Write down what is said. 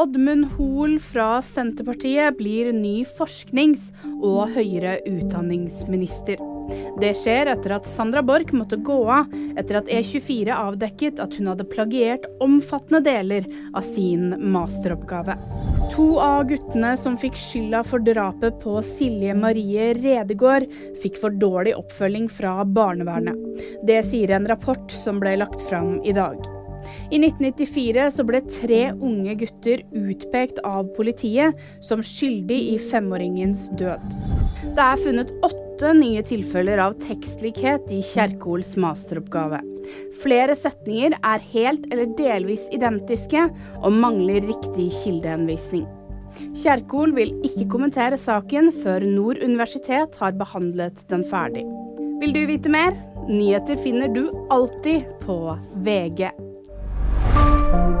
Oddmund Hoel fra Senterpartiet blir ny forsknings- og høyere utdanningsminister. Det skjer etter at Sandra Borch måtte gå av etter at E24 avdekket at hun hadde plagiert omfattende deler av sin masteroppgave. To av guttene som fikk skylda for drapet på Silje Marie Redegård, fikk for dårlig oppfølging fra barnevernet. Det sier en rapport som ble lagt fram i dag. I 1994 så ble tre unge gutter utpekt av politiet som skyldig i femåringens død. Det er funnet åtte nye tilfeller av tekstlikhet i Kjerkols masteroppgave. Flere setninger er helt eller delvis identiske og mangler riktig kildehenvisning. Kjerkol vil ikke kommentere saken før Nord universitet har behandlet den ferdig. Vil du vite mer? Nyheter finner du alltid på VG. thank you